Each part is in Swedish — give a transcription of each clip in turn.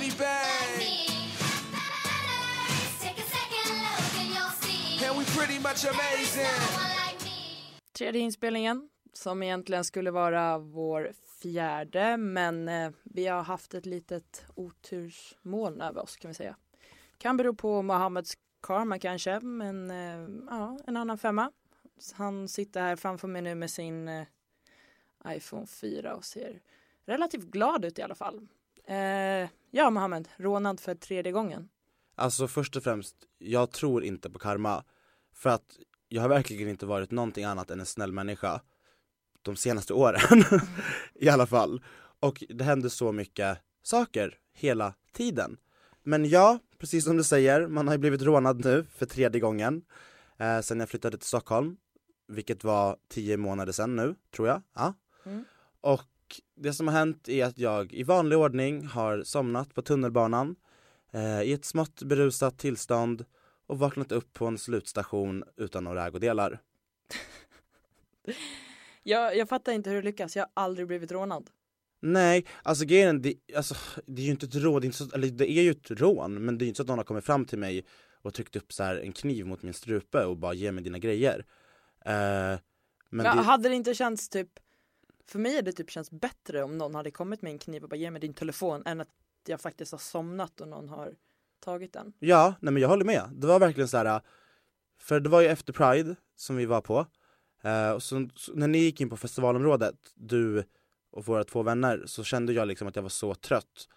shitty bang. And we pretty much amazing. Tredje inspelningen som egentligen skulle vara vår fjärde men eh, vi har haft ett litet otursmoln över oss kan vi säga. Kan bero på Mohammeds karma kanske men eh, ja, en annan femma. Han sitter här framför mig nu med sin eh, iPhone 4 och ser relativt glad ut i alla fall. Eh, ja Mohammed, rånad för tredje gången. Alltså först och främst, jag tror inte på karma. För att jag har verkligen inte varit någonting annat än en snäll människa de senaste åren i alla fall. Och det hände så mycket saker hela tiden. Men ja, precis som du säger, man har ju blivit rånad nu för tredje gången eh, sen jag flyttade till Stockholm, vilket var tio månader sedan nu, tror jag. Ja. Mm. Och det som har hänt är att jag i vanlig ordning har somnat på tunnelbanan eh, i ett smått berusat tillstånd och vaknat upp på en slutstation utan några ägodelar. Jag, jag fattar inte hur det lyckas, jag har aldrig blivit rånad. Nej, alltså grejen det, alltså, det är ju inte ett rån, det är, inte så, eller det är ju ett rån men det är inte så att någon har kommit fram till mig och tryckt upp så här en kniv mot min strupe och bara ge mig dina grejer. Eh, men Ja, det, Hade det inte känts typ, för mig hade det typ känts bättre om någon hade kommit med en kniv och bara ge mig din telefon än att jag faktiskt har somnat och någon har tagit den. Ja, nej men jag håller med. Det var verkligen så här. För det var ju efter Pride som vi var på. Eh, och så, så, när ni gick in på festivalområdet, du och våra två vänner, så kände jag liksom att jag var så trött.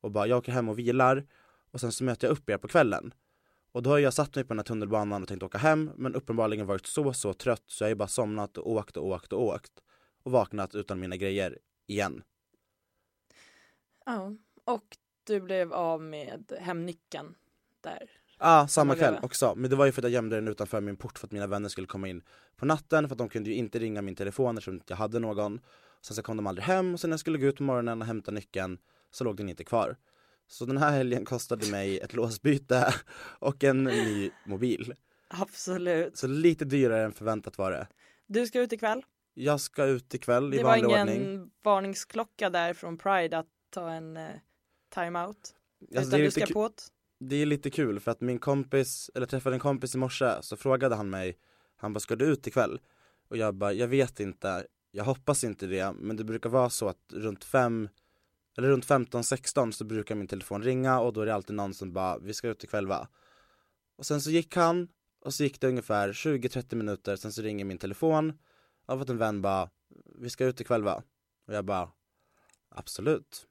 Och bara, jag åker hem och vilar. Och sen så möter jag upp er på kvällen. Och då har jag satt mig på den här tunnelbanan och tänkt åka hem, men uppenbarligen varit så, så trött så jag har ju bara somnat och åkt och åkt och åkt. Och vaknat utan mina grejer igen. Ja, och du blev av med hemnyckeln där. Ja, ah, samma kväll också. Men det var ju för att jag gömde den utanför min port för att mina vänner skulle komma in på natten för att de kunde ju inte ringa min telefon eftersom jag hade någon. Sen så kom de aldrig hem och sen när jag skulle gå ut på morgonen och hämta nyckeln så låg den inte kvar. Så den här helgen kostade mig ett låsbyte och en ny mobil. Absolut. Så lite dyrare än förväntat var det. Du ska ut ikväll. Jag ska ut ikväll i Det var vanlig ingen ordning. varningsklocka där från Pride att ta en eh, time-out. Alltså, utan det, du ska på ett. det är lite kul för att min kompis, eller träffade en kompis i morse så frågade han mig Han bara, ska du ut ikväll? Och jag bara, jag vet inte, jag hoppas inte det men det brukar vara så att runt fem Eller runt 15-16 så brukar min telefon ringa och då är det alltid någon som bara, vi ska ut ikväll va? Och sen så gick han och så gick det ungefär 20-30 minuter, sen så ringer min telefon jag har fått en vän bara, vi ska ut ikväll va? Och jag bara, absolut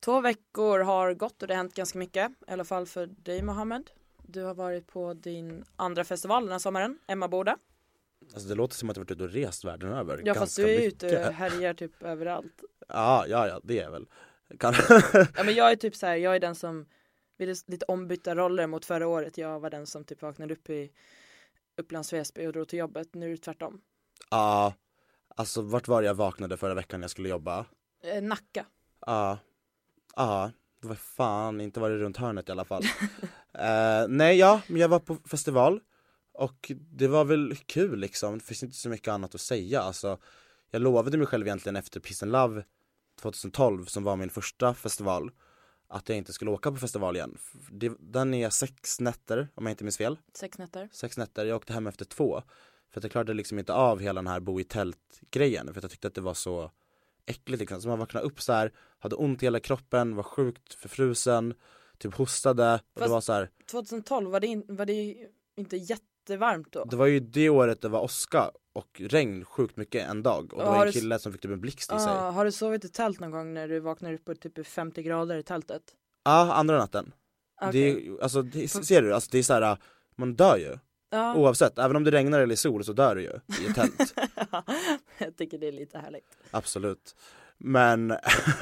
Två veckor har gått och det har hänt ganska mycket. I alla fall för dig Mohammed. Du har varit på din andra festival den här sommaren, Emmaboda. Alltså det låter som att jag varit ute och rest världen över Ja fast du är mycket. ute och härjar typ överallt. Ja, ja, ja, det är väl. Kan... Ja men jag är typ så här, jag är den som vi är lite ombytta roller mot förra året. Jag var den som typ vaknade upp i Upplands Väsby och drog till jobbet. Nu är det tvärtom. ja, alltså vart var jag vaknade förra veckan när jag skulle jobba? Eh, Nacka. Ja, ja, det var fan inte var det runt hörnet i alla fall. Eh, nej, ja, men jag var på festival och det var väl kul liksom. Det finns inte så mycket annat att säga. Alltså, jag lovade mig själv egentligen efter Peace and Love 2012 som var min första festival att jag inte skulle åka på festival igen. Det, den är sex nätter om jag inte minns fel. Sex nätter. sex nätter, jag åkte hem efter två För att jag klarade liksom inte av hela den här bo i tält grejen För att jag tyckte att det var så äckligt liksom Så man vaknade upp så här, hade ont i hela kroppen, var sjukt förfrusen Typ hostade och det Fast- var så här, 2012 var det, in, var det inte jättevarmt då? Det var ju det året det var åska och regn sjukt mycket en dag Och det Ja, var en kille som fick typ en blixt i sig Ja, har du sovit i tält någon gång när du vaknar upp på typ 50 grader i tältet? andra natten det Okej. är, alltså, det, ser du, alltså det är så här, man dör ju Ja. Oavsett, även om det regnar eller är sol så dör du ju i ett tält jag tycker det är lite härligt. Absolut. Men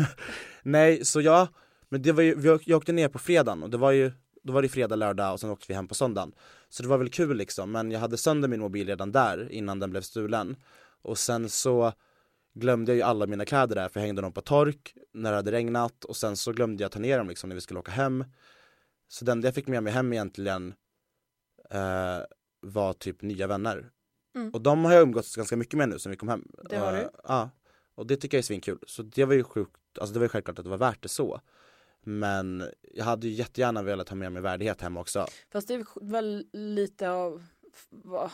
nej, så ja, men det var ju, jag åkte ner på fredagen och det var ju, då var det fredag, lördag och sen åkte vi hem på söndagen. Så det var väl kul liksom, men jag hade sönder min mobil redan där innan den blev stulen. Och sen så glömde jag ju alla mina kläder där för jag hängde dem på tork när det hade regnat och sen så glömde jag ta ner dem liksom när vi skulle åka hem. Så den jag fick med mig hem egentligen eh, var typ nya vänner. Mm. Och de har jag umgåtts ganska mycket med nu sen vi kom hem. Det har du. Ja. Och det tycker jag är svinkul. Så det var ju sjukt, alltså det var ju självklart att det var värt det så. Men jag hade ju jättegärna velat ha med mig värdighet hem också. Fast det är väl lite av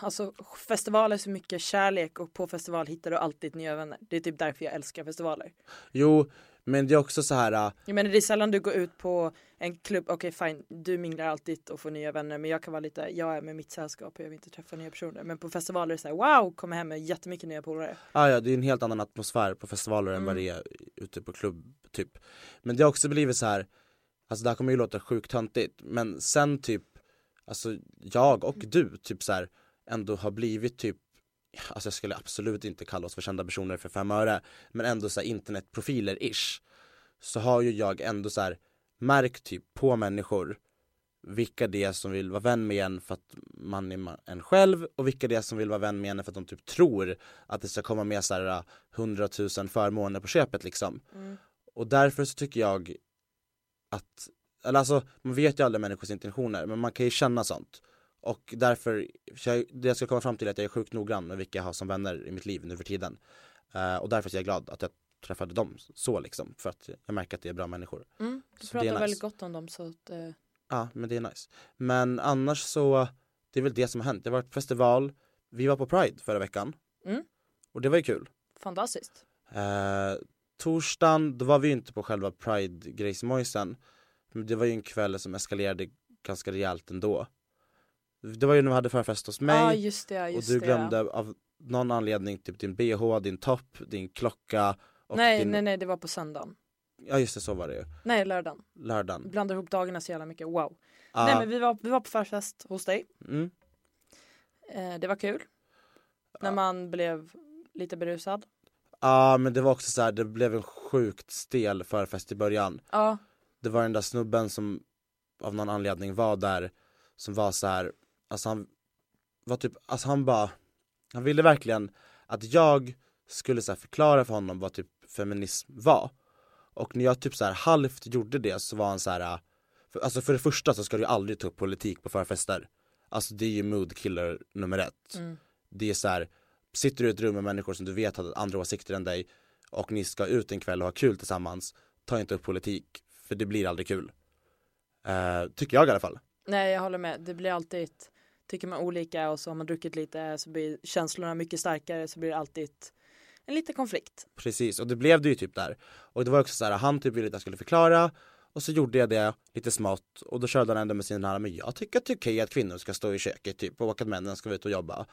Alltså festivaler är så mycket kärlek och på festival hittar du alltid nya vänner. Det är typ därför jag älskar festivaler. Jo, men det är också så här äh, Jag menar det är sällan du går ut på en klubb, okej fine, du minglar alltid och får nya vänner men jag kan vara lite, jag är med mitt sällskap och jag vill inte träffa nya personer. Men på festivaler är det så här, wow, kommer hem med jättemycket nya polare. Ah, ja, det är en helt annan atmosfär på festivaler än vad Mm. det är ute på klubb typ. Men det har också blivit så här, alltså det här kommer ju låta sjukt töntigt, men sen typ, alltså jag och du typ så här ändå har blivit typ Alltså jag skulle absolut inte kalla oss för kända personer för fem öre Men ändå så här internetprofiler ish Så har ju jag ändå så här märkt typ på människor vilka det är som vill vara vän med en för att man är en själv och vilka det är som vill vara vän med en för att de typ tror att det ska komma med så här hundratusen förmåner på köpet liksom. Och därför så tycker jag att, eller alltså man vet ju aldrig människors intentioner men man kan ju känna sånt. Och därför, jag, det jag ska komma fram till är att jag är sjukt noggrann med vilka jag har som vänner i mitt liv nu för tiden. Eh, och därför är jag glad att jag träffade dem så liksom, för att jag märker att det är bra människor. Mm, du Så pratar nice. väldigt gott om dem så att eh, Ja, men det är nice. Men annars så, det är väl det som har hänt. Det har varit festival, vi var på Pride förra veckan. Mm. Och det var ju kul. fantastiskt. Eh, torsdagen, då var vi ju inte på själva Pride-grejsmojsen. Men det var ju en kväll som eskalerade ganska rejält ändå. Det var ju när vi hade förfest hos mig Ja just det, och just du det. glömde av någon anledning typ din bh, din topp, din klocka och Nej din... nej nej det var på söndagen. Ja just det, så var det ju. Nej lördagen. Lördagen. Blandar ihop dagarna så jävla mycket, wow. Ja, Nej men vi var, vi var på förfest hos dig. mm. Eh, det var kul. När Ja. man blev lite berusad. Ja men det var också så här, det blev en sjukt stel förfest i början. Ja, Det var den där snubben som av någon anledning var där som var så här, alltså han var typ, alltså han bara, han ville verkligen att jag skulle så förklara för honom vad typ feminism var. Och när jag typ så här halvt gjorde det så var han så här, för, alltså för det första så ska du aldrig ta upp politik på förfester. Alltså det är ju mood killer nummer ett. Mm. Det är så här, sitter du i ett rum med människor som du vet har andra åsikter än dig och ni ska ut en kväll och ha kul tillsammans, ta inte upp politik, för det blir aldrig kul. Eh, tycker jag i alla fall. nej jag håller med. Det blir alltid, tycker man olika och så har man druckit lite så blir känslorna mycket starkare så blir det alltid en liten konflikt. Precis, och det blev det ju typ där. Och det var också så här, han typ ville att jag skulle förklara och så gjorde jag det lite smått och då körde han ändå med sin här, men jag tycker att det är okej att kvinnor ska stå i köket typ och att männen ska vara ute och jobba.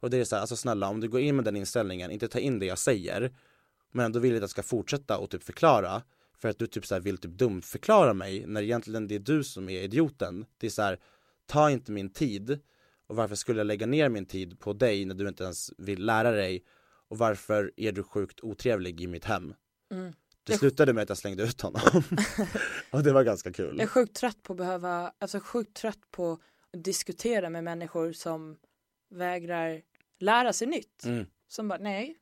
Och det är så här, alltså snälla om du går in med den inställningen, inte ta in det jag säger, men ändå vill att jag ska fortsätta och typ förklara för att du typ så här vill typ dumförklara mig när egentligen det är du som är idioten. Det är så här, ta inte min tid och varför skulle jag lägga ner min tid på dig när du inte ens vill lära dig och varför är du sjukt otrevlig i mitt hem? Mm. Det slutade med att jag slängde ut honom och det var ganska kul. Jag är sjukt trött på att behöva, alltså sjukt trött på att diskutera med människor som vägrar lära sig nytt. Mm. Som bara, nej.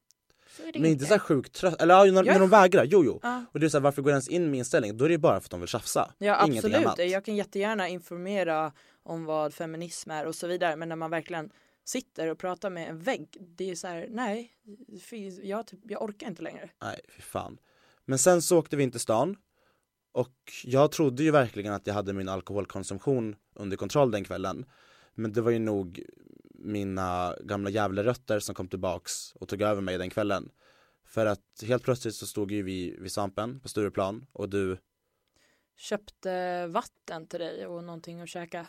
Så är Men inte så här sjukt trött, eller ja, när, när de vägrar, jo jo. Ja. Och det är så här, varför går jag ens in med inställning? Då är det bara för att de vill tjafsa. Ja Ingenting absolut, annat. jag kan jättegärna informera om vad feminism är och så vidare men när man verkligen sitter och pratar med en vägg det är så här, nej, jag, typ, jag orkar inte längre. Nej, fy fan. Men sen så åkte vi in till stan och jag trodde ju verkligen att jag hade min alkoholkonsumtion under kontroll den kvällen. Men det var ju nog mina gamla jävlerötter som kom tillbaks och tog över mig den kvällen. För att helt plötsligt så stod ju vi vid Svampen på Stureplan och du Köpte vatten till dig och någonting att käka.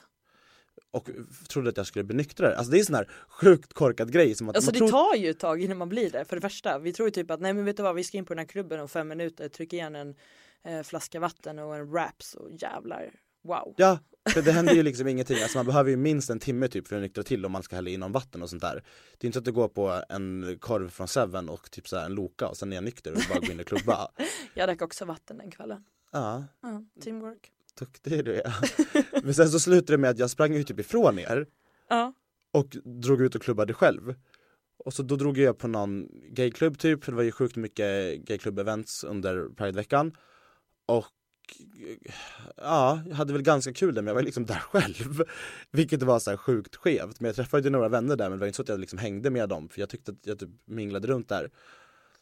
Och trodde att jag skulle bli nyktrare. Alltså det är en sån här sjukt korkad grej som att Alltså det tror... tar ju ett tag innan man blir det för det första. Vi tror ju typ att nej men vet du vad vi ska in på den här klubben om fem minuter, tryck igen en eh, flaska vatten och en wraps och jävlar wow. Ja, för det händer ju liksom ingenting. Alltså man behöver ju minst en timme typ för att nyktra till om man ska hälla in någon vatten och sånt där. Det är inte att du går på en korv från Seven och typ så en Loka och sen är jag nykter och bara går in och klubba. Jag drack också vatten den kvällen. Ja, Ja, teamwork. Duktig du är. Men sen så slutade det med att jag sprang ju typ ifrån er Ja. och drog ut och klubbade själv. Och så då drog jag på någon gayklubb typ, för det var ju sjukt mycket gayklubb-events under Prideveckan. Och ja, jag hade väl ganska kul där men jag var liksom där själv. Vilket var så här sjukt skevt. Men jag träffade ju några vänner där men det var inte så att jag liksom hängde med dem för jag tyckte att jag typ minglade runt där.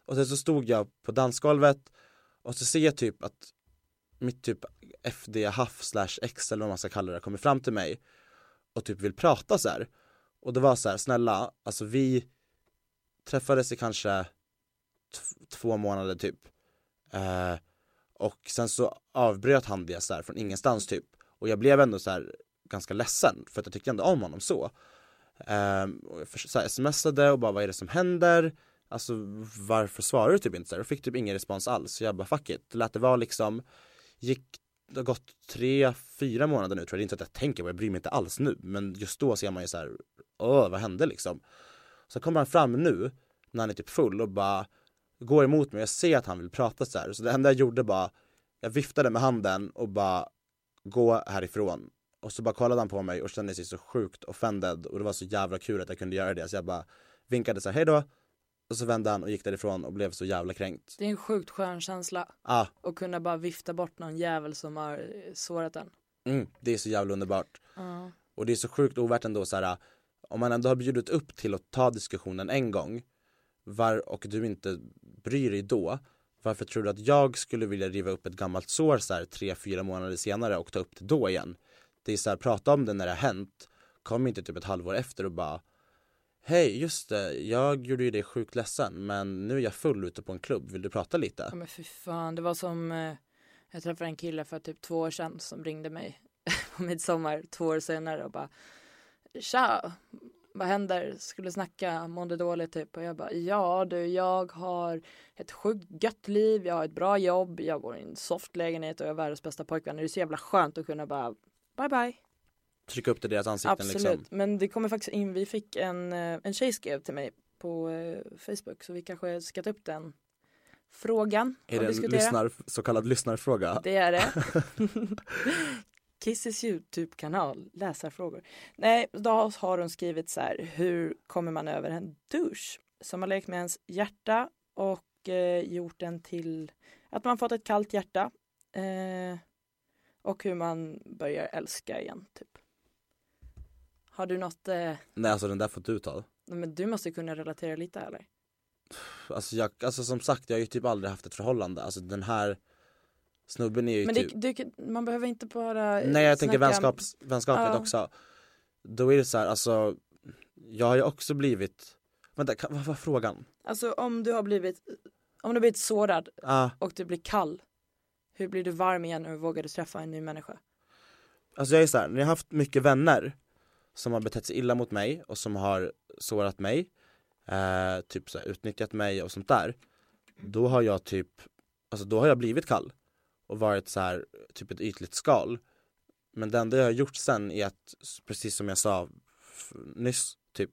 Och sen så stod jag på dansgolvet och så ser jag typ att mitt typ FD haff slash X eller vad man ska kalla det kommer fram till mig och typ vill prata så här. Och det var så här, snälla, alltså vi träffades i kanske två månader typ. Eh, och sen så avbröt han det så här från ingenstans typ. Och jag blev ändå så här ganska ledsen för att jag tyckte ändå om honom så. Eh, och jag så här, smsade och bara vad är det som händer? Alltså varför svarar du typ inte så här? Och fick typ ingen respons alls. Så jag bara fuck it, lät det vara liksom. Gick, det har gått tre, fyra månader nu tror jag. Det är inte så att jag tänker på jag bryr mig inte alls nu. Men just då ser man ju så här, åh vad hände liksom? Så kommer han fram nu när han är typ full och bara går emot mig, jag ser att han vill prata så här. Så det enda jag gjorde bara, jag viftade med handen och bara gå härifrån. Och så bara kollade han på mig och kände sig så sjukt offended och det var så jävla kul att jag kunde göra det så jag bara vinkade så här, hejdå och så vände han och gick därifrån och blev så jävla kränkt. Det är en sjukt skön känsla. Ah. Och kunna bara vifta bort någon jävel som har eh, sårat en. Mm, det är så jävla underbart. Uh. Och det är så sjukt ovärt ändå så här, om man ändå har bjudit upp till att ta diskussionen en gång var, och du inte bryr dig då, varför tror du att jag skulle vilja riva upp ett gammalt sår så här tre, fyra månader senare och ta upp det då igen? Det är så här, prata om det när det har hänt, kom inte typ ett halvår efter och bara Hej, just det, jag gjorde ju dig sjukt ledsen men nu är jag full ute på en klubb, vill du prata lite? Ja men fy fan, det var som eh, Jag träffade en kille för typ två år sedan som ringde mig på midsommar två år senare och bara Tja, vad händer? Skulle snacka, mådde dåligt typ. Och jag bara, ja du, jag har ett sjukt gött liv, jag har ett bra jobb, jag bor i en soft lägenhet och jag är världens bästa pojkvän. Det är så jävla skönt att kunna bara, bye bye. Trycka upp det i deras ansikten Absolut, liksom. men det kommer faktiskt in, vi fick en, eh, en tjej skrev till mig på eh, Facebook så vi kanske ska ta upp den frågan Är det en lyssnar, så kallad lyssnarfråga? Det är det. Kisses Youtube-kanal, läsarfrågor. Nej, då har hon skrivit så här, hur kommer man över en douche? Som har lekt med ens hjärta och eh, gjort den till att man fått ett kallt hjärta. Eh, och hur man börjar älska igen, typ. Har du något, eh, Nej alltså den där får du ta. men du måste kunna relatera lite eller? Alltså, jag, alltså som sagt, jag har ju typ aldrig haft ett förhållande. Alltså den här snubben är ju Men typ det, det, man behöver inte bara Nej jag tänker vänskaps, vänskapligt Ja. också. Då är det så här, alltså jag har ju också blivit, vänta kan, vad var frågan? Alltså om du har blivit, om du har blivit sårad Ah, och du blir kall, hur blir du varm igen och vågar du träffa en ny människa? alltså jag är så här, när jag har haft mycket vänner som har betett sig illa mot mig och som har sårat mig, eh, typ så här, utnyttjat mig och sånt där. Då har jag typ, alltså då har jag blivit kall och varit så här, typ ett ytligt skal. Men det enda jag har gjort sen är att, precis som jag sa nyss, typ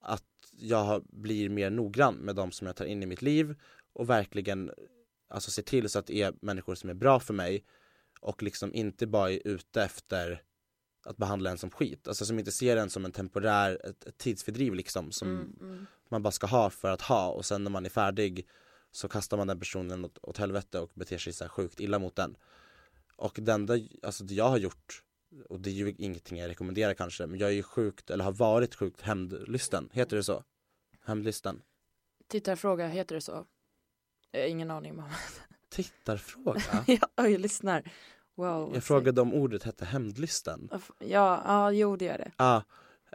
att jag har, blir mer noggrann med de som jag tar in i mitt liv och verkligen alltså se till så att det är människor som är bra för mig och liksom inte bara är ute efter att behandla en som skit, alltså som inte ser en som en temporär, ett, ett tidsfördriv liksom som Mm, mm. man bara ska ha för att ha och sen när man är färdig så kastar man den personen åt, åt helvete och beter sig så här sjukt illa mot den. Och det enda, alltså det jag har gjort, och det är ju ingenting jag rekommenderar kanske, men jag är ju sjukt, eller har varit sjukt hämndlysten, heter det så? Hämndlysten? Tittarfråga, heter det så? Ingen aning mamma. Tittarfråga? ja, jag lyssnar. Wow. Jag frågade om ordet hette hämndlysten. Ja, ja, jo det gör det. Ah,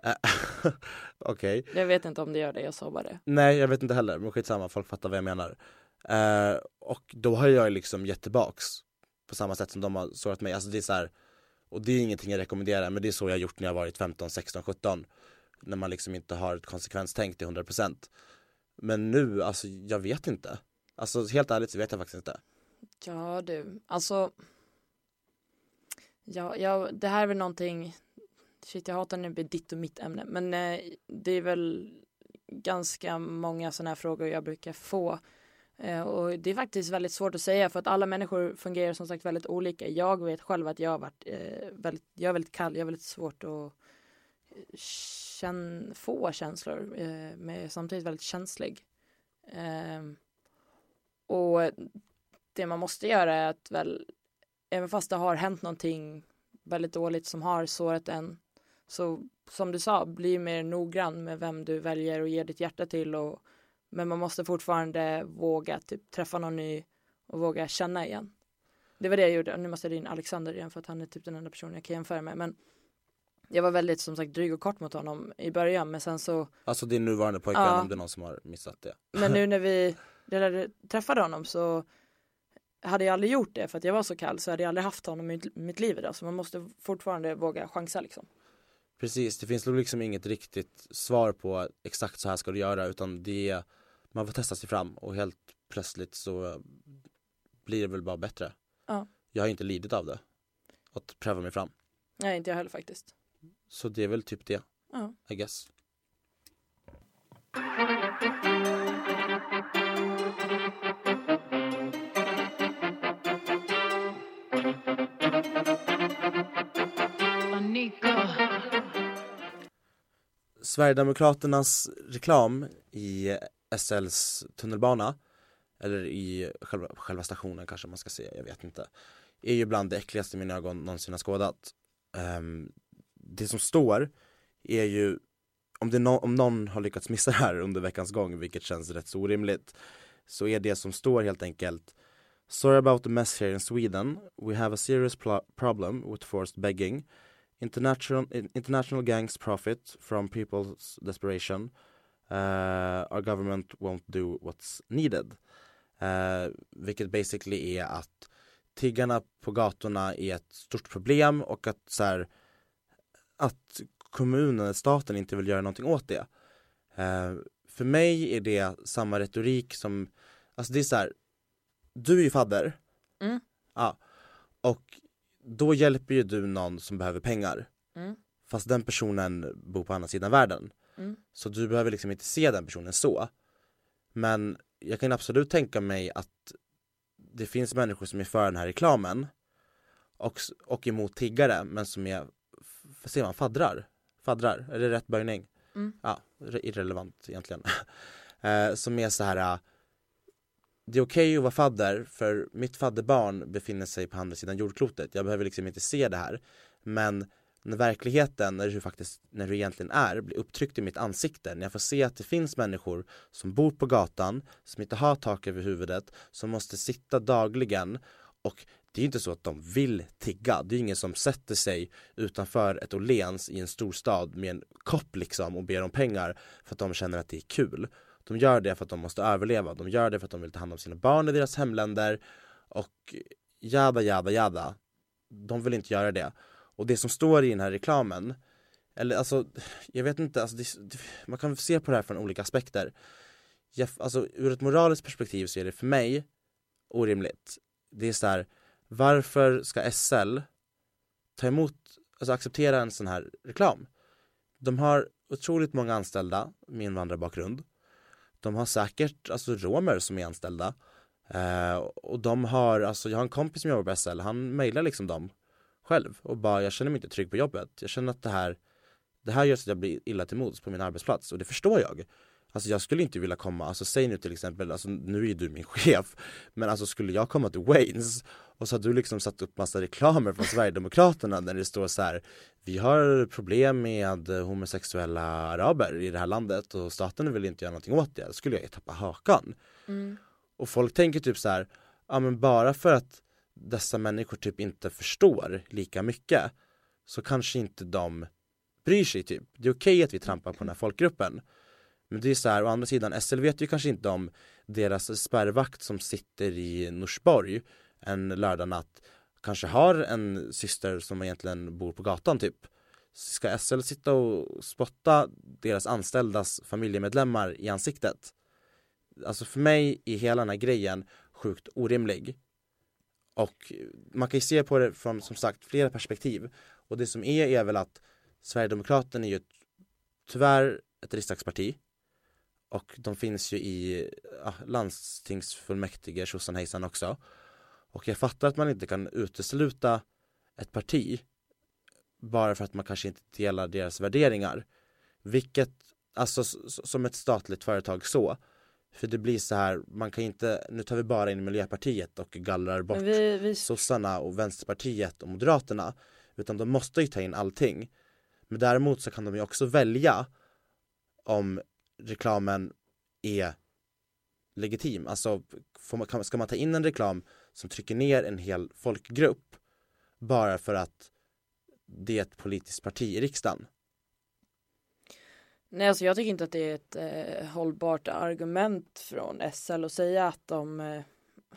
eh, okej. Jag vet inte om det gör det, jag sa bara det. Nej jag vet inte heller, men skitsamma, folk fattar vad jag menar. Eh, och då har jag liksom gett tillbaks på samma sätt som de har sårat mig. Alltså det är så här, och det är ingenting jag rekommenderar, men det är så jag har gjort när jag varit 15, 16, 17. När man liksom inte har ett konsekvenstänk till 100%. Men nu, alltså jag vet inte. Alltså helt ärligt så vet jag faktiskt inte. Ja du, alltså. Ja, ja, det här är väl någonting. Shit, jag hatar när det blir ditt och mitt ämne. Men eh, det är väl ganska många sådana här frågor jag brukar få. Eh, och det är faktiskt väldigt svårt att säga för att alla människor fungerar som sagt väldigt olika. Jag vet själv att jag har varit eh, väldigt, jag är väldigt kall, jag har väldigt svårt att känn, få känslor eh, men jag är samtidigt väldigt känslig. Eh, och det man måste göra är att väl även fast det har hänt någonting väldigt dåligt som har sårat en så som du sa, bli mer noggrann med vem du väljer och ger ditt hjärta till och men man måste fortfarande våga typ träffa någon ny och våga känna igen. Det var det jag gjorde. Nu måste jag ringa Alexander igen för att han är typ den enda personen jag kan jämföra med. Men jag var väldigt som sagt dryg och kort mot honom i början men sen så Alltså din nuvarande pojkvän Ja. om det är någon som har missat det. Men nu när vi träffade honom så hade jag aldrig gjort det för att jag var så kall så hade jag aldrig haft honom i mitt liv idag så man måste fortfarande våga chansa liksom. Precis, det finns nog liksom inget riktigt svar på exakt så här ska du göra utan det är, man får testa sig fram och helt plötsligt så blir det väl bara bättre. Ja. Jag har inte lidit av det, att pröva mig fram. Nej inte jag heller faktiskt. Så det är väl typ det, Ja. I guess. Sverigedemokraternas reklam i SLs tunnelbana eller i själva, själva stationen kanske man ska säga, jag vet inte är ju bland det äckligaste mina ögon någonsin har skådat um, Det som står är ju om, det no- om någon har lyckats missa det här under veckans gång, vilket känns rätt så orimligt så är det som står helt enkelt Sorry about the mess here in Sweden. We have a serious problem with forced begging. International, international gangs profit from people's desperation. Uh, our government won't do what's needed. Uh, vilket basically är att tiggarna på gatorna är ett stort problem och att så här, att kommunen, staten inte vill göra någonting åt det. Eh, för mig är det samma retorik som, alltså det är så här, du är ju fadder. Mm. Ja. Och då hjälper ju du någon som behöver pengar. Mm. Fast den personen bor på andra sidan världen. Mm. Så du behöver liksom inte se den personen så. Men jag kan absolut tänka mig att det finns människor som är för den här reklamen och, och emot tiggare men som är, säger man, faddrar? Faddrar, är det rätt böjning? Mm. Ja, re- irrelevant egentligen. eh, som är så här äh, det är okej att vara fadder för mitt fadderbarn befinner sig på andra sidan jordklotet. Jag behöver liksom inte se det här. Men när verkligheten, när du faktiskt, när du egentligen är, blir upptryckt i mitt ansikte, när jag får se att det finns människor som bor på gatan, som inte har tak över huvudet, som måste sitta dagligen och det är ju inte så att de vill tigga, det är ju ingen som sätter sig utanför ett Åhléns i en storstad med en kopp liksom och ber om pengar för att de känner att det är kul. De gör det för att de måste överleva, de gör det för att de vill ta hand om sina barn i deras hemländer och jada jada jada. De vill inte göra det. Och det som står i den här reklamen, eller alltså, jag vet inte, alltså, det, man kan se på det här från olika aspekter. Jag, alltså, ur ett moraliskt perspektiv så är det för mig orimligt. Det är så här, varför ska SL ta emot, alltså acceptera en sån här reklam? De har otroligt många anställda med invandrarbakgrund. De har säkert alltså romer som är anställda. Eh, och de har, alltså jag har en kompis som jobbar på SL, han mejlar liksom dem själv och bara jag känner mig inte trygg på jobbet. Jag känner att det här, det här gör så att jag blir illa till mods på min arbetsplats och det förstår jag. Alltså jag skulle inte vilja komma, alltså säg nu till exempel, alltså nu är ju du min chef, men alltså skulle jag komma till Waynes och så har du liksom satt upp massa reklamer från Sverigedemokraterna där det står så här Vi har problem med homosexuella araber i det här landet och staten vill inte göra någonting åt det, då skulle jag tappa hakan. Mm. Och folk tänker typ så här, ja men bara för att dessa människor typ inte förstår lika mycket så kanske inte de bryr sig typ. Det är okej att vi trampar på den här folkgruppen. Men det är så här, å andra sidan, SL vet ju kanske inte om deras spärrvakt som sitter i Norsborg en lördagnatt kanske har en syster som egentligen bor på gatan typ. Ska SL sitta och spotta deras anställdas familjemedlemmar i ansiktet? Alltså för mig är hela den här grejen sjukt orimlig. Och man kan ju se på det från som sagt flera perspektiv. Och det som är är väl att Sverigedemokraterna är ju ett, tyvärr ett riksdagsparti. Och de finns ju i ja, landstingsfullmäktige tjosan hejsan också. Och jag fattar att man inte kan utesluta ett parti bara för att man kanske inte delar deras värderingar. Vilket, alltså som ett statligt företag så. För det blir så här, man kan inte, nu tar vi bara in Miljöpartiet och gallrar bort vi, vi, sossarna och Vänsterpartiet och Moderaterna utan de måste ju ta in allting men däremot så kan de ju också välja om reklamen är legitim, alltså får man, ska man ta in en reklam som trycker ner en hel folkgrupp bara för att det är ett politiskt parti i riksdagen nej alltså jag tycker inte att det är ett eh, hållbart argument från SL att säga att de, eh,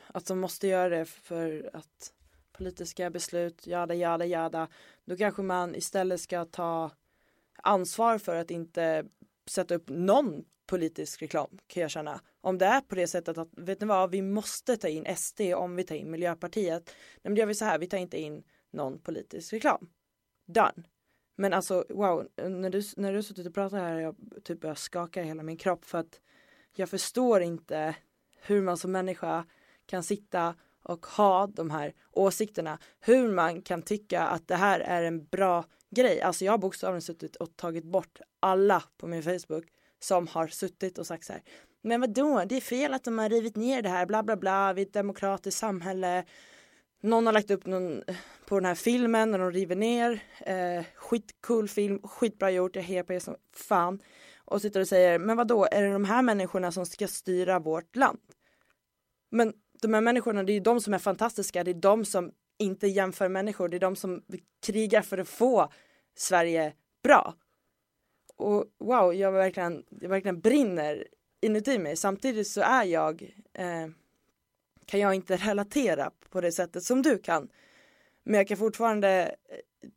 att de måste göra det för att politiska beslut, jada jada jada. Då kanske man istället ska ta ansvar för att inte sätta upp någon politisk reklam kan jag känna. Om det är på det sättet att, vet ni vad, vi måste ta in SD om vi tar in Miljöpartiet. Nej men då gör vi så här, vi tar inte in någon politisk reklam. Done. Men alltså wow, när du, när du suttit och pratat här jag typ börjar skaka hela min kropp för att jag förstår inte hur man som människa kan sitta och ha de här åsikterna. Hur man kan tycka att det här är en bra grej. Alltså jag har bokstavligen suttit och tagit bort alla på min Facebook som har suttit och sagt så här. Men vadå, det är fel att de har rivit ner det här, bla bla bla, vi är ett demokratiskt samhälle. Någon har lagt upp någon eh, på den här filmen när de river ner. Eh, skitcool film, skitbra gjort, jag hejar på er som fan. Och sitter och säger, men vadå, är det de här människorna som ska styra vårt land? Men de här människorna, det är ju de som är fantastiska, det är de som inte jämför människor, det är de som krigar för att få Sverige bra. Och wow, jag verkligen, jag verkligen brinner inuti mig. Samtidigt så är jag, eh, kan jag inte relatera på det sättet som du kan. Men jag kan fortfarande, eh,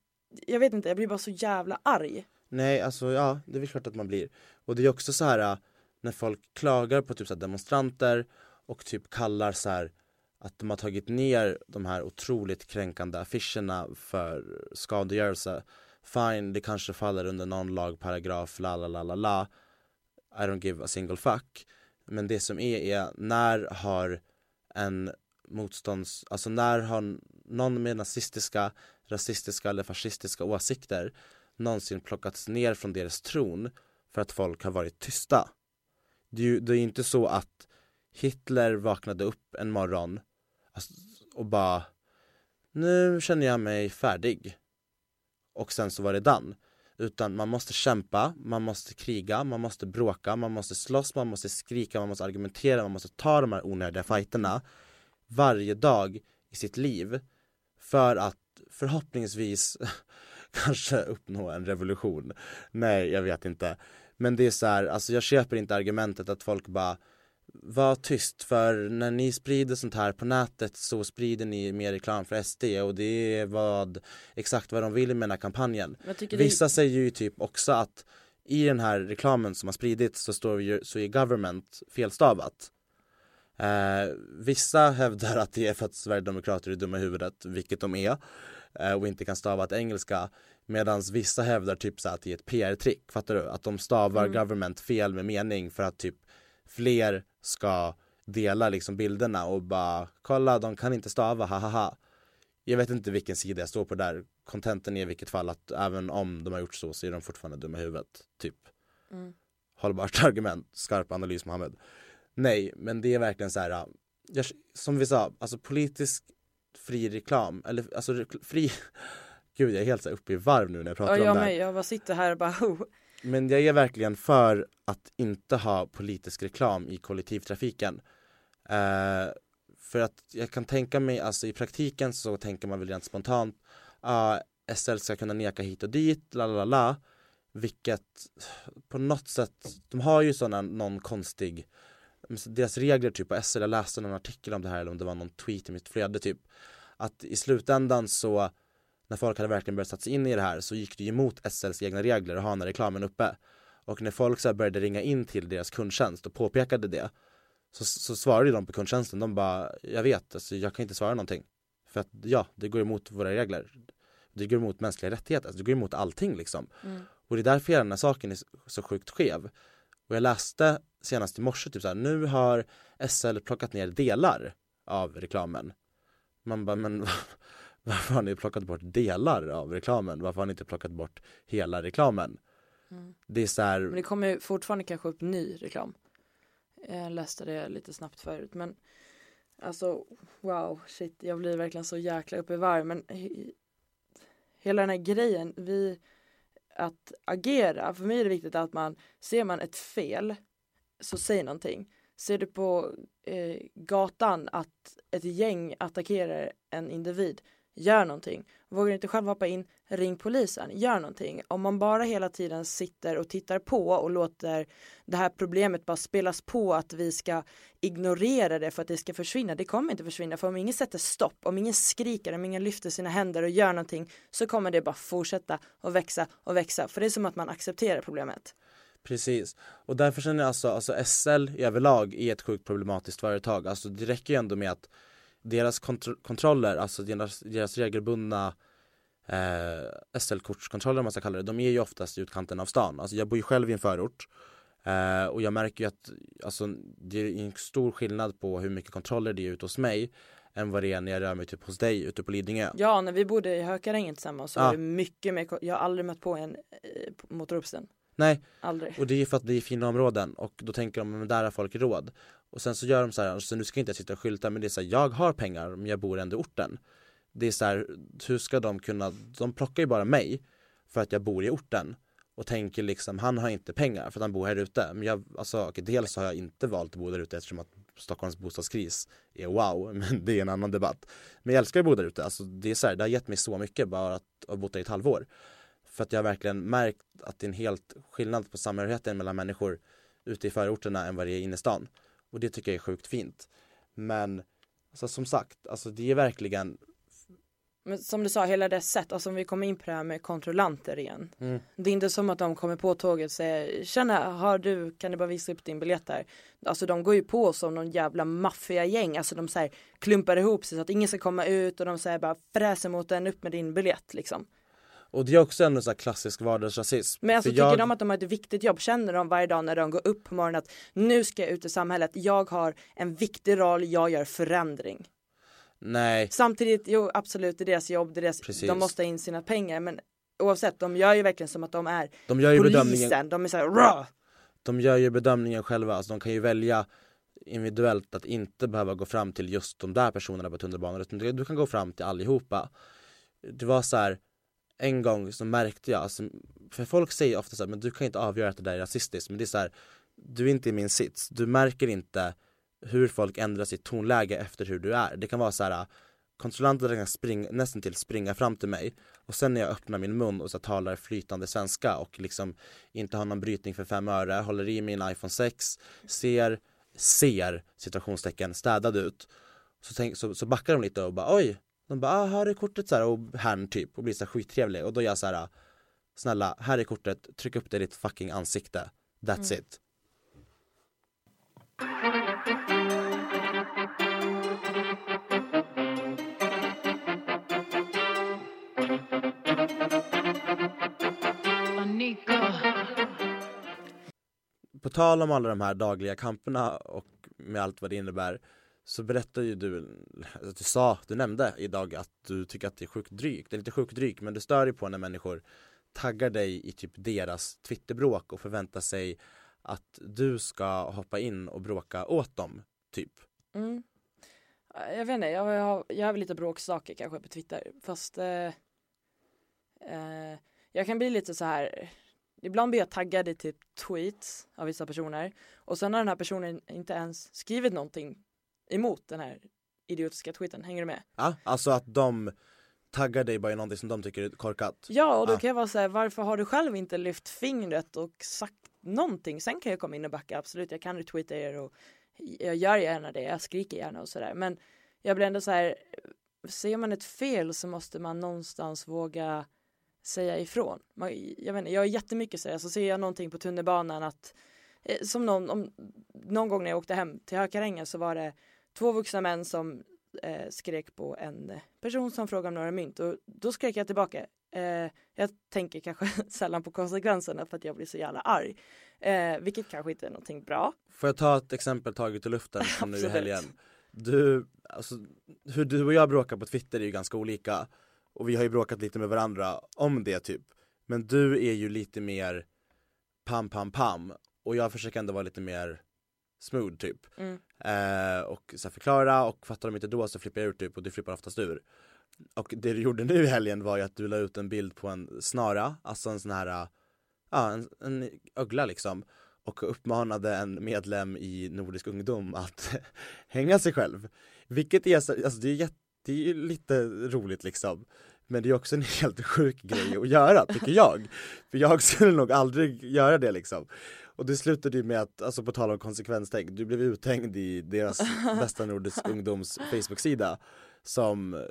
jag vet inte, jag blir bara så jävla arg. Nej, alltså ja, det är väl klart att man blir. Och det är också så här eh, när folk klagar på typ så här demonstranter och typ kallar så här att de har tagit ner de här otroligt kränkande affischerna för skadegörelse. Fine, det kanske faller under någon lagparagraf, la la la la la. I don't give a single fuck. Men det som är, är när har en motstånds, alltså när har någon med nazistiska, rasistiska eller fascistiska åsikter någonsin plockats ner från deras tron för att folk har varit tysta. Det är ju det är inte så att Hitler vaknade upp en morgon alltså, och bara nu känner jag mig färdig och sen så var det done. Utan man måste kämpa, man måste kriga, man måste bråka, man måste slåss, man måste skrika, man måste argumentera, man måste ta de här onödiga fighterna varje dag i sitt liv för att förhoppningsvis kanske uppnå en revolution. Nej, jag vet inte. Men det är så här, alltså jag köper inte argumentet att folk bara var tyst för när ni sprider sånt här på nätet så sprider ni mer reklam för SD och det är vad exakt vad de vill med den här kampanjen. Tycker det- Vissa säger ju typ också att i den här reklamen som har spridits så står ju, så är government felstavat. Eh, vissa hävdar att det är för att Sverigedemokrater är dumma i huvudet, vilket de är, eh, och inte kan stava till engelska. Medan vissa hävdar typ så att det är ett PR-trick, fattar du? Att de stavar government fel med mening för att typ fler ska dela liksom bilderna och bara kolla de kan inte stava, hahaha. Jag vet inte vilken sida jag står på där. Contenten är i vilket fall att även om de har gjort så så är de fortfarande dumma i huvudet. Typ. Mm. Hållbart argument, skarp analys Mohammed. Nej, men det är verkligen så här. äh, Jag, som vi sa, alltså politisk fri reklam, eller alltså fri Gud jag är helt så uppe i varv nu när jag pratar Ja, om jag det här. med, jag bara sitter här och bara oh. Men jag är verkligen för att inte ha politisk reklam i kollektivtrafiken. Eh, för att jag kan tänka mig, alltså i praktiken så tänker man väl rent spontant, ah, uh, SL ska kunna neka hit och dit, la la la. Vilket på något sätt, de har ju sådana, någon konstig, deras regler typ på SL, jag läste någon artikel om det här eller om det var någon tweet i mitt flöde typ. Att i slutändan så när folk hade verkligen börjat sätta sig in i det här så gick det ju emot SLs egna regler att ha den här reklamen uppe. Och när folk så började ringa in till deras kundtjänst och påpekade det så, så svarade de på kundtjänsten, de bara jag vet, alltså, jag kan inte svara någonting. För att ja, det går emot våra regler. Det går emot mänskliga rättigheter, alltså, det går emot allting liksom. Och det är därför hela den här saken är så- så sjukt skev. Och jag läste senast i morse typ så här, nu har SL plockat ner delar av reklamen. Man bara, men varför har ni plockat bort delar av reklamen? Varför har ni inte plockat bort hela reklamen? Det är så här, Men det kommer fortfarande kanske upp ny reklam. Jag läste det lite snabbt förut men alltså wow shit jag blir verkligen så jäkla uppe i varv men he- hela den här grejen vi att agera för mig är det viktigt att man ser man ett fel så säg någonting ser du på eh, gatan att ett gäng attackerar en individ gör någonting vågar du inte själv hoppa in ring polisen gör någonting om man bara hela tiden sitter och tittar på och låter det här problemet bara spelas på att vi ska ignorera det för att det ska försvinna. Det kommer inte försvinna för om ingen sätter stopp, om ingen skriker, om ingen lyfter sina händer och gör någonting så kommer det bara fortsätta och växa och växa. För det är som att man accepterar problemet. Precis, och därför känner jag alltså, alltså SL i överlag är ett sjukt problematiskt företag, alltså det räcker ju ändå med att deras kontro kontroller, alltså deras, deras regelbundna eh, SL-kortskontroller om man ska kalla det, de är ju oftast i utkanten av stan, alltså jag bor ju själv i en förort eh, och jag märker ju att alltså, det är en stor skillnad på hur mycket kontroller det är ute hos mig än vad det är när jag rör mig typ hos dig ute på Lidingö. Ja, när vi bodde i Hökarängen tillsammans så Ja. var det mycket mer, jag har aldrig mött på en eh, mot Ropsten. Nej, Aldrig. Och det är för att det är fina områden och då tänker de, men där har folk råd. Och sen så gör de så här, så nu ska inte jag sitta och skylta men det är så här, jag har pengar men jag bor ändå i orten. Det är så här, hur ska de kunna, de plockar ju bara mig för att jag bor i orten och tänker liksom, han har inte pengar för att han bor här ute. Men jag, alltså okej, dels har jag inte valt att bo där ute eftersom att Stockholms bostadskris är wow, men det är en annan debatt. Men jag älskar att bo där ute, alltså det är så här, det har gett mig så mycket bara att ha bott där i ett halvår. För att jag har verkligen märkt att det är en helt skillnad på samhörigheten mellan människor ute i förorterna än vad det är i innerstan. Och det tycker jag är sjukt fint. Men alltså, som sagt, alltså det är verkligen Men som du sa, hela det sätt, alltså om vi kommer in på det här med kontrollanter igen. Mm. Det är inte som att de kommer på tåget och säger Tjena, har du, kan du bara visa upp din biljett här? Alltså de går ju på som någon jävla maffiagäng, alltså de säger klumpar ihop sig så att ingen ska komma ut och de säger bara fräser mot en upp med din biljett liksom. Och det är också en så här klassisk vardagsrasism. Men alltså För tycker jag- de att de har ett viktigt jobb? Känner de varje dag när de går upp på morgonen att nu ska jag ut i samhället, jag har en viktig roll, jag gör förändring. Nej, Samtidigt, jo absolut det är deras jobb, det är deras, Precis. de måste ha in sina pengar men oavsett, de gör ju verkligen som att de är de gör ju bedömningen polisen, de är såhär Rah! de gör ju bedömningen själva, alltså de kan ju välja individuellt att inte behöva gå fram till just de där personerna på tunnelbanan utan du du kan gå fram till allihopa. Det var så här en gång så märkte jag, alltså, för folk säger ofta så här, men du kan inte avgöra att det där är rasistiskt, men det är så här, du är inte i min sits, du märker inte hur folk ändrar sitt tonläge efter hur du är. Det kan vara så här kontrollanterna kan springa, nästan till springa fram till mig och sen när jag öppnar min mun och så talar flytande svenska och liksom inte har någon brytning för fem öre, håller i min iPhone 6, ser, ser situationstecken städad ut. Så, tänk, så, så backar de lite och bara oj, de bara ah, här är kortet så här och herrn typ och blir så här skittrevlig. Och då är jag så här snälla, här är kortet, tryck upp det i ditt fucking ansikte, that's it. På tal om alla de här dagliga kamperna och med allt vad det innebär så berättade ju du, alltså att du sa, du nämnde idag att du tycker att det är sjukt drygt, det är lite sjukt drygt men du stör dig på när människor taggar dig i typ deras twitterbråk och förväntar sig att du ska hoppa in och bråka åt dem, typ. Mm. Jag vet inte, jag har, jag har väl lite bråksaker kanske på Twitter fast eh, eh, jag kan bli lite så här Ibland blir jag taggad i typ tweets av vissa personer och sen har den här personen inte ens skrivit någonting emot den här idiotiska tweeten, hänger du med? Ja, alltså att de taggar dig bara i någonting som de tycker är korkat. Ja och då Ja. kan jag vara så här, varför har du själv inte lyft fingret och sagt någonting? Sen kan jag komma in och backa, absolut jag kan retweeta er och jag gör gärna det, jag skriker gärna och sådär men jag blir ändå så här, ser man ett fel så måste man någonstans våga säga ifrån. Man, jag inte, jag har jättemycket så här, så ser jag någonting på tunnelbanan att eh, som någon, om, någon gång när jag åkte hem till Hökarängen så var det två vuxna män som eh, skrek på en person som frågade om några mynt och då skrek jag tillbaka. Eh, jag tänker kanske sällan på konsekvenserna för att jag blir så jävla arg. Eh, vilket kanske inte är någonting bra. Får jag ta ett exempel taget ur luften från nu i helgen? Du, alltså, hur du och jag bråkar på Twitter är ju ganska olika och vi har ju bråkat lite med varandra om det typ Men du är ju lite mer pam pam pam och jag försöker ändå vara lite mer smooth typ. Mm. Eh, och så här, förklara och fattar de inte då så flippar jag ut typ och du flippar oftast ur. Och det du gjorde nu i helgen var ju att du la ut en bild på en snara, alltså en sån här, eh, ja en, en ögla liksom. Och uppmanade en medlem i Nordisk ungdom att hänga sig själv. Vilket är, alltså det är, jätte, det är ju lite roligt liksom. Men det är också en helt sjuk grej att göra, tycker jag. För jag skulle nog aldrig göra det liksom. Och det slutade ju med att, alltså på tal om konsekvenstänk, du blev uthängd i deras bästa nordisk ungdoms Facebook-sida Som,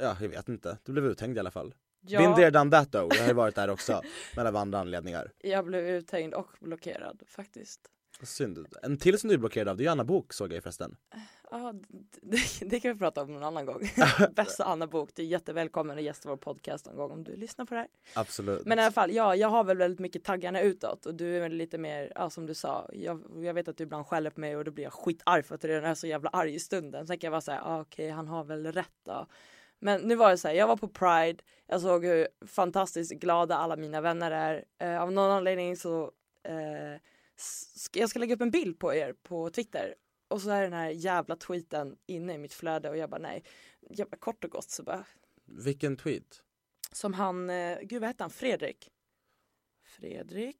ja jag vet inte, du blev uthängd i alla fall. Ja, Been there done that though, jag har ju varit där också Men av andra anledningar. Jag blev uthängd och blockerad faktiskt. Synd, en till som du är blockerad av, det är Anna Bok såg jag förresten Ja, det, det kan vi prata om någon annan gång. Bästa Anna Bok, du är jättevälkommen att gästa vår podcast någon gång om du lyssnar på det här. Absolut Men i alla fall, ja, jag har väl väldigt mycket taggarna utåt och du är väl lite mer, ja som du sa, jag, jag vet att du ibland skäller på mig och då blir jag skitarg för att du redan är så jävla arg i stunden. Sen kan jag vara såhär, ah, okej han har väl rätt då. Men nu var det så här, jag var på Pride, jag såg hur fantastiskt glada alla mina vänner är. Eh, av någon anledning så, eh, jag ska lägga upp en bild på er på Twitter och så är den här jävla tweeten inne i mitt flöde och jag bara nej, jag bara, kort och gott så bara Vilken tweet? som han, eh, gud vad hette han, Fredrik? Fredrik?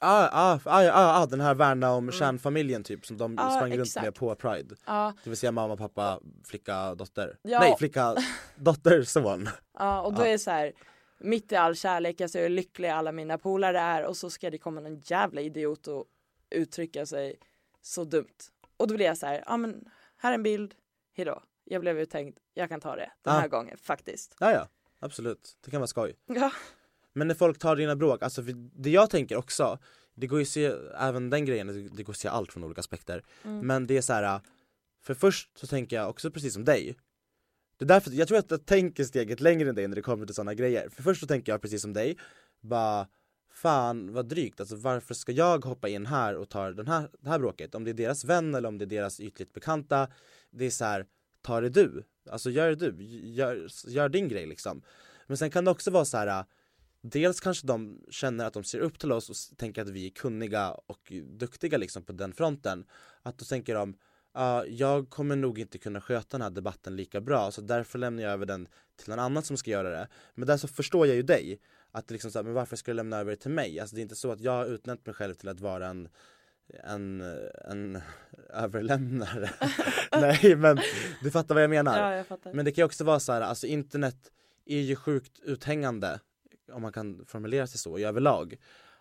Ah, ah, ah, ah, ah den här värna om kärnfamiljen typ som de Ja, sprang runt exakt. med på Pride Ja, Det vill säga mamma, pappa, flicka, dotter Ja. Nej, flicka, dotter, son ja och då Ja. är det så här mitt i all kärlek, jag ser hur lyckliga alla mina polare är och så ska det komma någon jävla idiot och uttrycka sig så dumt. Och då blir jag så här, ja men här är en bild, hejdå. Jag blev uthängd, jag kan ta det den här gången faktiskt. Ja, ja, absolut, det kan vara skoj Ja, Men när folk tar dina bråk, alltså det jag tänker också Det går ju att se, även den grejen, det går att se allt från olika aspekter Mm. Men det är så här. För först så tänker jag också precis som dig det är därför, jag tror att jag tänker steget längre än dig när det kommer till sådana grejer. För först så tänker jag precis som dig Bara Fan vad drygt, alltså varför ska jag hoppa in här och ta den här, det här bråket? Om det är deras vän eller om det är deras ytligt bekanta Det är så här, ta det du, alltså gör det du, gör, gör din grej liksom. Men sen kan det också vara så här. Dels kanske de känner att de ser upp till oss och tänker att vi är kunniga och duktiga liksom på den fronten. Att då tänker de Ja, jag kommer nog inte kunna sköta den här debatten lika bra så därför lämnar jag över den till någon annan som ska göra det. Men där så förstår jag ju dig Att liksom så här, men varför ska du lämna över det till mig? Alltså det är inte så att jag har utnämnt mig själv till att vara en en, en överlämnare. Nej men du fattar vad jag menar. Ja jag fattar. Men det kan ju också vara så här, alltså internet är ju sjukt uthängande Om man kan formulera sig så i överlag.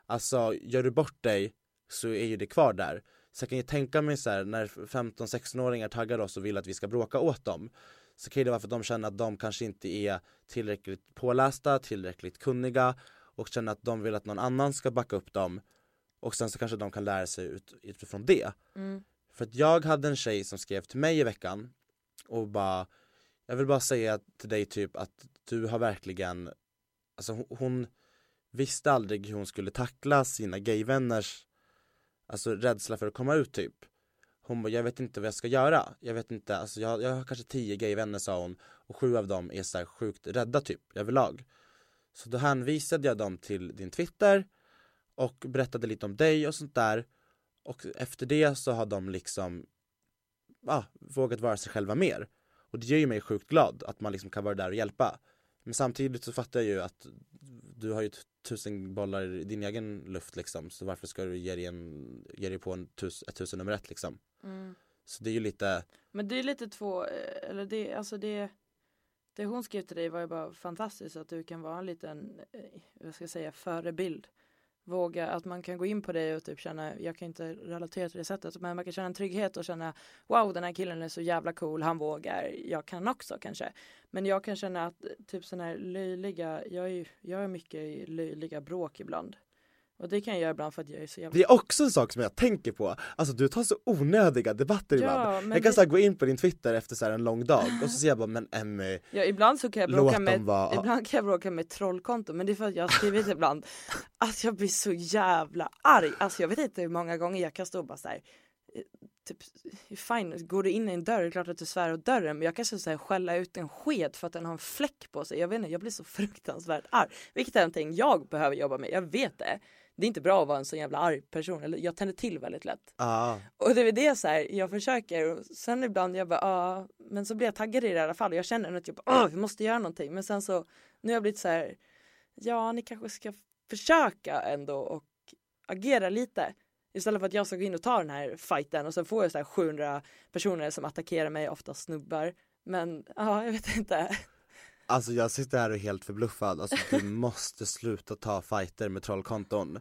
Alltså gör du bort dig så är ju det kvar där Så jag kan ju tänka mig så här, när 15-16-åringar taggar oss och vill att vi ska bråka åt dem Så kan det vara för att de känner att de kanske inte är tillräckligt pålästa, tillräckligt kunniga Och känner att de vill att någon annan ska backa upp dem Och sen så kanske de kan lära sig ut, utifrån det Mm. för att jag hade en tjej som skrev till mig i veckan och bara Jag vill bara säga till dig typ att du har verkligen Alltså hon, hon visste aldrig hur hon skulle tackla sina gayvänners Alltså rädsla för att komma ut typ. Hon bara, jag vet inte vad jag ska göra. Jag vet inte, alltså jag, jag har kanske tio gayvänner sa hon. Och sju av dem är så här sjukt rädda typ överlag. Så då hänvisade jag dem till din Twitter Och berättade lite om dig och sånt där. Och efter det så har de liksom ja, vågat vara sig själva mer. Och det gör ju mig sjukt glad att man liksom kan vara där och hjälpa. Men samtidigt så fattar jag ju att du har ju tusen bollar i din egen luft liksom. Så varför ska du ge dig, en, ge dig på en tus, ett tusen nummer ett liksom. Mm. Så det är ju lite, Men det är lite två, eh, eller det, alltså det Det hon skrev till dig var ju bara fantastiskt att du kan vara en liten, eh, vad ska jag säga, förebild Våga, att man kan gå in på dig och typ känna, jag kan inte relatera till det sättet men man kan känna en trygghet och känna Wow den här killen är så jävla cool, han vågar, jag kan också kanske. Men jag kan känna att typ sådana här löjliga, jag är jag är mycket i löjliga bråk ibland. Och det kan jag göra ibland för att jag är så jävla det är också en sak som jag tänker på. Alltså du tar så onödiga debatter ibland. Ja, men Jag kan det- så gå in på din Twitter efter så en lång dag och så säger jag bara men Emmy, Ja ibland så kan jag bråka med, vara. ibland kan jag bråka med trollkonto men det är för att jag har skrivit ibland att jag blir så jävla arg. Alltså jag vet inte hur många gånger jag kan stå och bara såhär Typ, fine, går du in i en dörr, det är klart att du svär åt dörren men jag kan så här skälla ut en sked för att den har en fläck på sig. Jag vet inte, jag blir så fruktansvärt arg. Vilket är någonting jag behöver jobba med, jag vet det. Det är inte bra att vara en så jävla arg person, eller jag tänder till väldigt lätt. Ja, Och det är det så här, jag försöker och sen ibland jag bara ja, men så blir jag taggad i det i alla fall jag känner att jag bara, Åh, vi måste göra någonting men sen så nu har jag blivit så här, ja ni kanske ska försöka ändå och agera lite istället för att jag ska gå in och ta den här fighten och sen får jag så här 700 personer som attackerar mig, ofta snubbar. Men ja, jag vet inte. Alltså jag sitter här och är helt förbluffad, alltså du måste sluta ta fighter med trollkonton.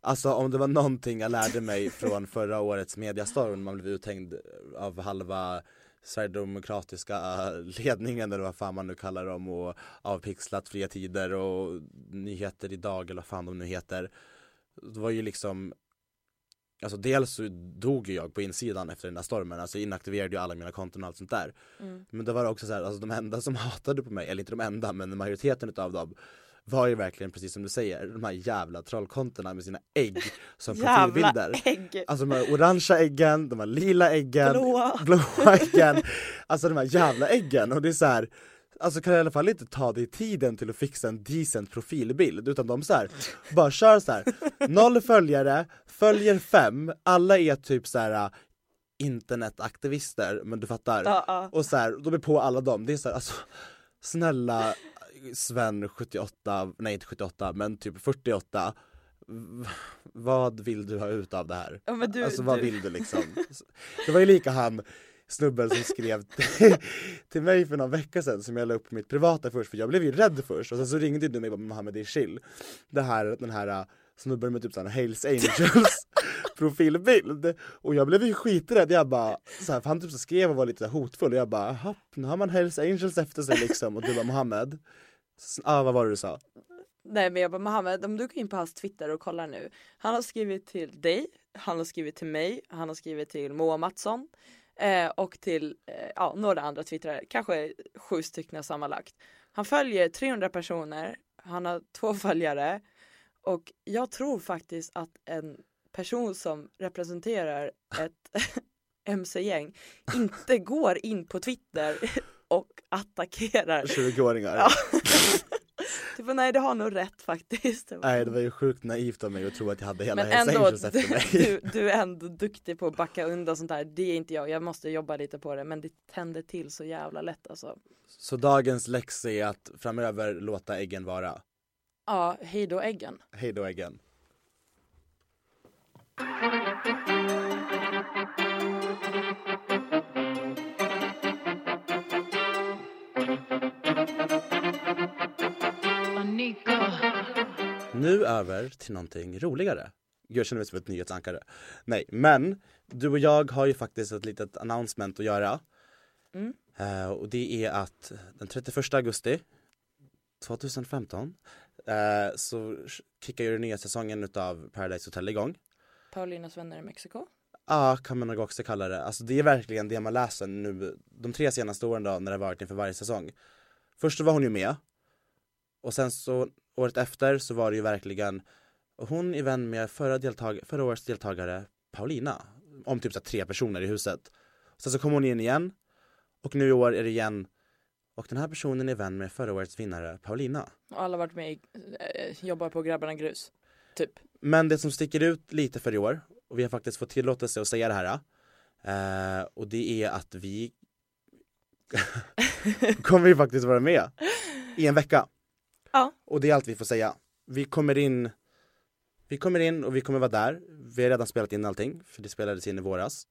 Alltså om det var någonting jag lärde mig från förra årets mediastorm, man blev uthängd av halva Sverigedemokratiska ledningen eller vad fan man nu kallar dem och avpixlat fria tider och nyheter idag eller vad fan de nu heter. Det var ju liksom Alltså dels så dog ju jag på insidan efter den där stormen, alltså inaktiverade ju alla mina konton och allt sånt där Men det var också så här, alltså de enda som hatade på mig, eller inte de enda men majoriteten utav dem var ju verkligen precis som du säger, de här jävla trollkontona med sina ägg som Jävla profilbilder ägg! Alltså de här orangea äggen, de här lila äggen, Blåa. blåa äggen Alltså de här jävla äggen och det är så här. Alltså kan i alla fall inte ta dig tiden till att fixa en decent profilbild utan de så här, bara kör så här. noll följare, följer fem, alla är typ så här äh, internetaktivister men du fattar Ja, ja. och så här, de är på alla dem, det är så här, alltså snälla Sven 78, nej inte 78 men typ 48 v- Vad vill du ha ut av det här? Ja, du- alltså vad du- vill du liksom? Det var ju lika han snubben som skrev till, mig för någon vecka sedan som jag la upp på mitt privata först för jag blev ju rädd först. Och sen så ringde du mig och bara Mohammed det är chill. Det här, den här äh, snubben med typ såhär Hells Angels profilbild. Och jag blev ju skiträdd, jag bara så här, för han typ så skrev och var lite hotfull. Och jag bara "Jaha, nu har man Hells Angels efter sig liksom. Och du bara Mohammed. Ah, vad var det du sa? Nej men jag bara Mohammed, om du går in på hans Twitter och kollar nu. Han har skrivit till dig, han har skrivit till mig, han har skrivit till Moa Mattsson eh, och till eh, ja, några andra twittrare, kanske sju stycken sammanlagt. Han följer 300 personer, han har två följare och jag tror faktiskt att en person som representerar ett mc-gäng inte går in på Twitter och attackerar 20-åringar? Ja. typ, nej det har nog rätt faktiskt. Nej det var ju sjukt naivt av mig att tro att jag hade hela Men Hells ändå, Angels efter mig du, du är ändå duktig på att backa undan sånt här. Det är inte jag, jag måste jobba lite på det men det tänder till så jävla lätt alltså. Så dagens läxa är att framöver låta äggen vara Ja, hej då äggen. Hej då äggen Nu över till någonting roligare. Gud, jag känner mig som ett nyhetsankare. Nej, men du och jag har ju faktiskt ett litet announcement att göra. Mm. Eh, och det är att den 31 augusti 2015 eh, så kickar ju den nya säsongen utav Paradise Hotel igång. Paulinas vänner i Mexiko. Ja, kan man nog också kalla det. Alltså det är verkligen det man läser nu de tre senaste åren då när det har varit inför varje säsong. Först så var hon ju med. Och sen så året efter så var det ju verkligen hon är vän med förra, deltag förra årets deltagare Paulina. Om typ så tre personer i huset. Sen så kom hon in igen. Och nu i år är det igen och den här personen är vän med förra årets vinnare Paulina. Och alla varit med i, eh, jobbar på Grabbarna Grus. Typ. Men det som sticker ut lite för i år, och vi har faktiskt fått tillåtelse att säga det här, eh, och det är att vi kommer ju faktiskt vara med i en vecka. Ja. Och det är allt vi får säga. Vi kommer in vi kommer in och vi kommer vara där. Vi har redan spelat in allting, för det spelades in i våras.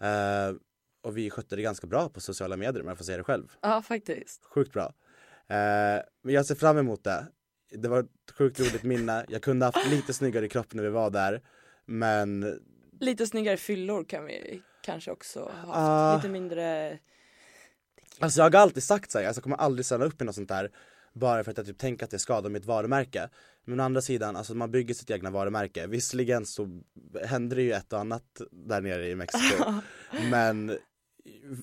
Eh, och vi skötte det ganska bra på sociala medier om jag får säga det själv. Ja faktiskt. Sjukt bra. Eh, men jag ser fram emot det. Det var ett sjukt roligt minne. Jag kunde haft lite snyggare kropp när vi var där. Men Lite snyggare fyllor kan vi kanske också ha haft. Ah. Lite mindre alltså jag har alltid sagt så här, alltså jag kommer aldrig ställa upp i något sånt där bara för att jag typ tänker att det skadar mitt varumärke. Men å andra sidan, alltså man bygger sitt egna varumärke. Visserligen så händer det ju ett och annat där nere i Mexiko. men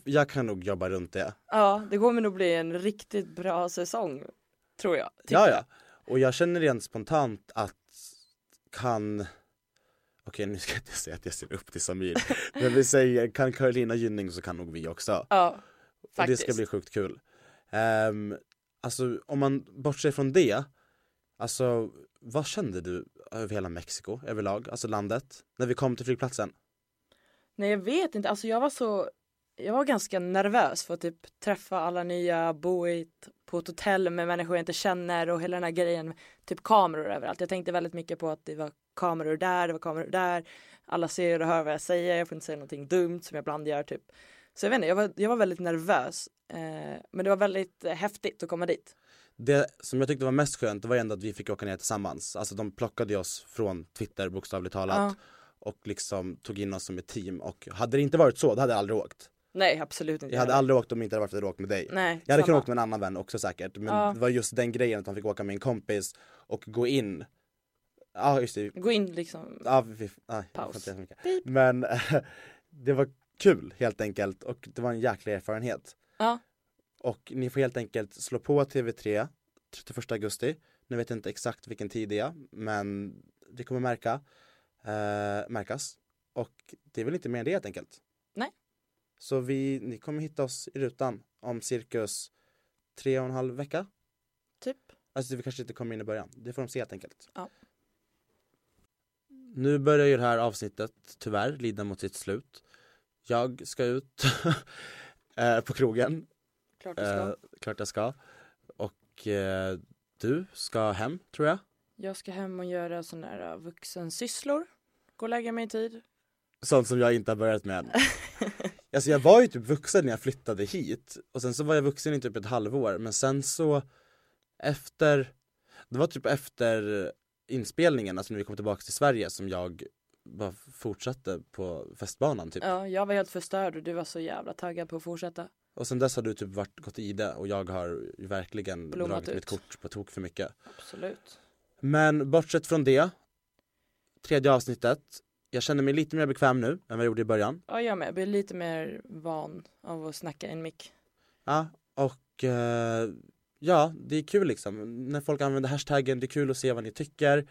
jag kan nog jobba runt det. Ja, det kommer nog bli en riktigt bra säsong. Tror jag. Ja, ja. Och jag känner rent spontant att kan Okej nu ska jag inte säga att jag ser upp till Samir Men vi säger, kan Carolina Gynning så kan nog vi också Ja, Och det faktiskt. ska bli sjukt kul um, Alltså om man bortser från det Alltså vad kände du över hela Mexiko överlag, alltså landet, när vi kom till flygplatsen? Nej jag vet inte, alltså jag var så jag var ganska nervös för att typ träffa alla nya, bo i ett, på ett hotell med människor jag inte känner och hela den här grejen, typ kameror överallt. Jag tänkte väldigt mycket på att det var kameror där, det var kameror där. Alla ser och hör vad jag säger, jag får inte säga någonting dumt som jag ibland gör typ. Så jag vet inte, jag var, jag var väldigt nervös. Eh, men det var väldigt eh, häftigt att komma dit. Det som jag tyckte var mest skönt, det var ändå att vi fick åka ner tillsammans. Alltså de plockade oss från Twitter bokstavligt talat. Ja. Och liksom tog in oss som ett team och hade det inte varit så, då hade jag aldrig åkt. Nej absolut inte. Jag hade aldrig åkt om det inte hade varit för att jag åkt med dig. Nej, Jag hade samma. kunnat åka med en annan vän också säkert, men Ja. det var just den grejen att man fick åka med en kompis och gå in Ja just det, Gå in liksom. ja, vi, nej, Paus. Men det var kul helt enkelt och det var en jäkla erfarenhet. Ja. Och ni får helt enkelt slå på TV3 31 augusti. Nu vet jag inte exakt vilken tid det är men det kommer märka, eh, märkas. Och det är väl inte mer än det helt enkelt. Nej. Så vi, ni kommer hitta oss i rutan om cirkus tre och en halv vecka. Typ. Alltså vi kanske inte kommer in i början, det får de se helt enkelt. Ja. Nu börjar ju det här avsnittet tyvärr lida mot sitt slut. Jag ska ut eh, på krogen, Klart du ska. eh, klart jag ska. Och eh, du ska hem tror jag. Jag ska hem och göra sådana här uh, vuxensysslor. Gå och lägga mig i tid. Sånt som jag inte har börjat med än. Alltså jag var ju typ vuxen när jag flyttade hit och sen så var jag vuxen i typ ett halvår men sen så efter, det var typ efter inspelningen, alltså när vi kom tillbaka till Sverige som jag bara fortsatte på festbanan typ. Ja, jag var helt förstörd och du var så jävla taggad på att fortsätta. Och sen dess har du typ varit, gått i det och jag har verkligen Blommat dragit mitt ut. kort på tok för mycket. Absolut. Men bortsett från det, tredje avsnittet, jag känner mig lite mer bekväm nu än vad jag gjorde i början. Ja, jag med. Jag blir lite mer van av att snacka i en mick. Ja, och eh, ja, det är kul liksom. När folk använder hashtaggen, det är kul att se vad ni tycker.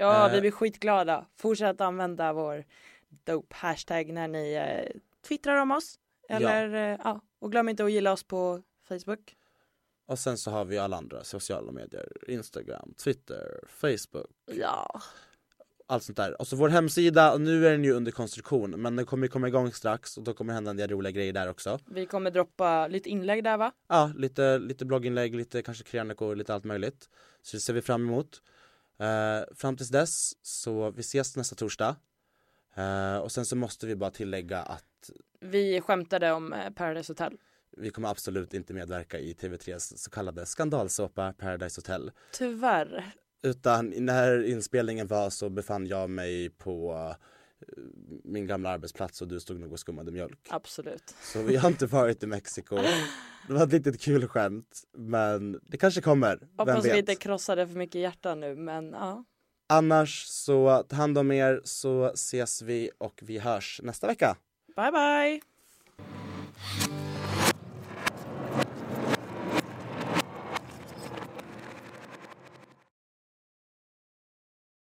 Ja, Eh. vi blir skitglada. Fortsätt använda vår dope hashtag när ni eh, twittrar om oss. Eller ja. ja, och glöm inte att gilla oss på Facebook. Och sen så har vi alla andra sociala medier, Instagram, Twitter, Facebook, Ja, allt sånt där. Och så vår hemsida, nu är den ju under konstruktion, men den kommer komma igång strax och då kommer hända en del roliga grejer där också. vi kommer droppa lite inlägg där va? Ja, lite, lite blogginlägg, lite kanske krönikor, lite allt möjligt. Så det ser vi fram emot. Eh, fram tills dess, så vi ses nästa torsdag. Eh, och sen så måste vi bara tillägga att Vi skämtade om eh, Paradise Hotel. vi kommer absolut inte medverka i TV3s så kallade skandalsåpa Paradise Hotel. Tyvärr. Utan när inspelningen var så befann jag mig på eh, min gamla arbetsplats och du stod nog och skummade mjölk. Absolut. Så vi har inte varit i Mexiko. Det var ett litet kul skämt, men det kanske kommer. Hoppas vi inte krossade för mycket hjärta nu men ja. Annars så ta hand om er så ses vi och vi hörs nästa vecka. Bye bye!